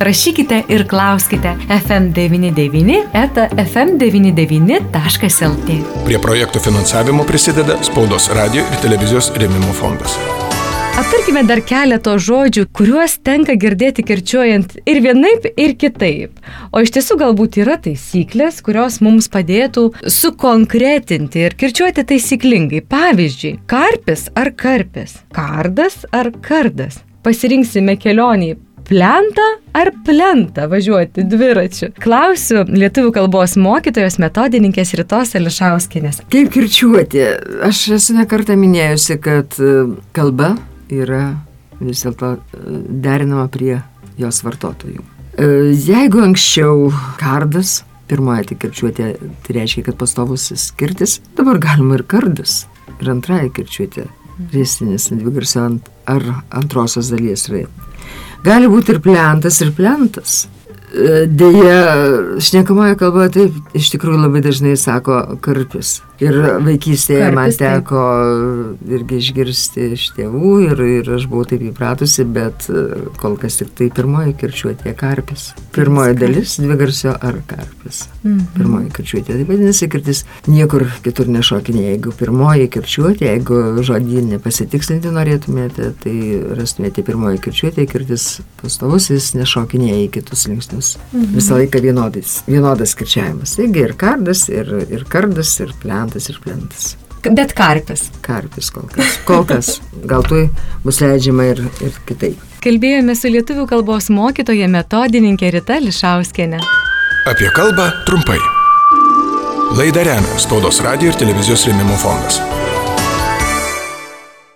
rašykite ir klauskite FM99 eta FM99.lt. Prie projektų finansavimo prisideda Spaudos radio ir televizijos rėmimo fondas. Aptarkime dar keletą žodžių, kuriuos tenka girdėti kirčiuojant ir vienaip, ir kitaip. O iš tiesų galbūt yra taisyklės, kurios mums padėtų sukonkretinti ir kirčiuoti taisyklingai. Pavyzdžiui, karpis ar karpis, kardas ar kardas. Pasirinksime kelionį plentą ar plentą važiuoti dviračiu? Klausiu lietuvių kalbos mokytojos metodininkės Ritos Ališauskinės. Kaip kirčiuoti? Aš esu nekartą minėjusi, kad e, kalba yra vis dėlto e, derinama prie jos vartotojų. E, jeigu anksčiau kardas, pirmoji tik kirčiuotė, tai reiškia, kad pastovusis kirtis, dabar galima ir kardas. Ir antrąją kirčiuotė, riestinis dvigarsio ant, ar antrosios dalies raidė. Gali būti ir plentas, ir plentas. E, Deja, šnekamoje kalboje taip iš tikrųjų labai dažnai sako karpis. Ir vaikystėje man Karpis, taip. teko irgi išgirsti iš tėvų ir, ir aš buvau taip įpratusi, bet e, kol kas tik tai pirmoji kirčiuotė karpis. Pirmoji dalis dvigarsio ar karpis. Pirmoji kirčiuotė. Tai vadinasi, kirtis niekur kitur nešokinė. Jeigu pirmoji kirčiuotė, jeigu žodį pasitikslinti norėtumėte, tai rastumėte pirmoji kirčiuotė, kirtis pastovus, jis nešokinėja į kitus linksnius. Visą laiką vienodais, vienodas kirčiavimas. Taigi ir kardas, ir, ir kardas, ir plentas, ir plentas. Bet karpis. Karpis kol kas. Kol kas. Gal tu bus leidžiama ir, ir kitaip. Kalbėjome su lietuvių kalbos mokytoja metodininkė Rita Lišauskinė. Apie kalbą trumpai. Laidą remia Spaudos radio ir televizijos rėmimo fondas.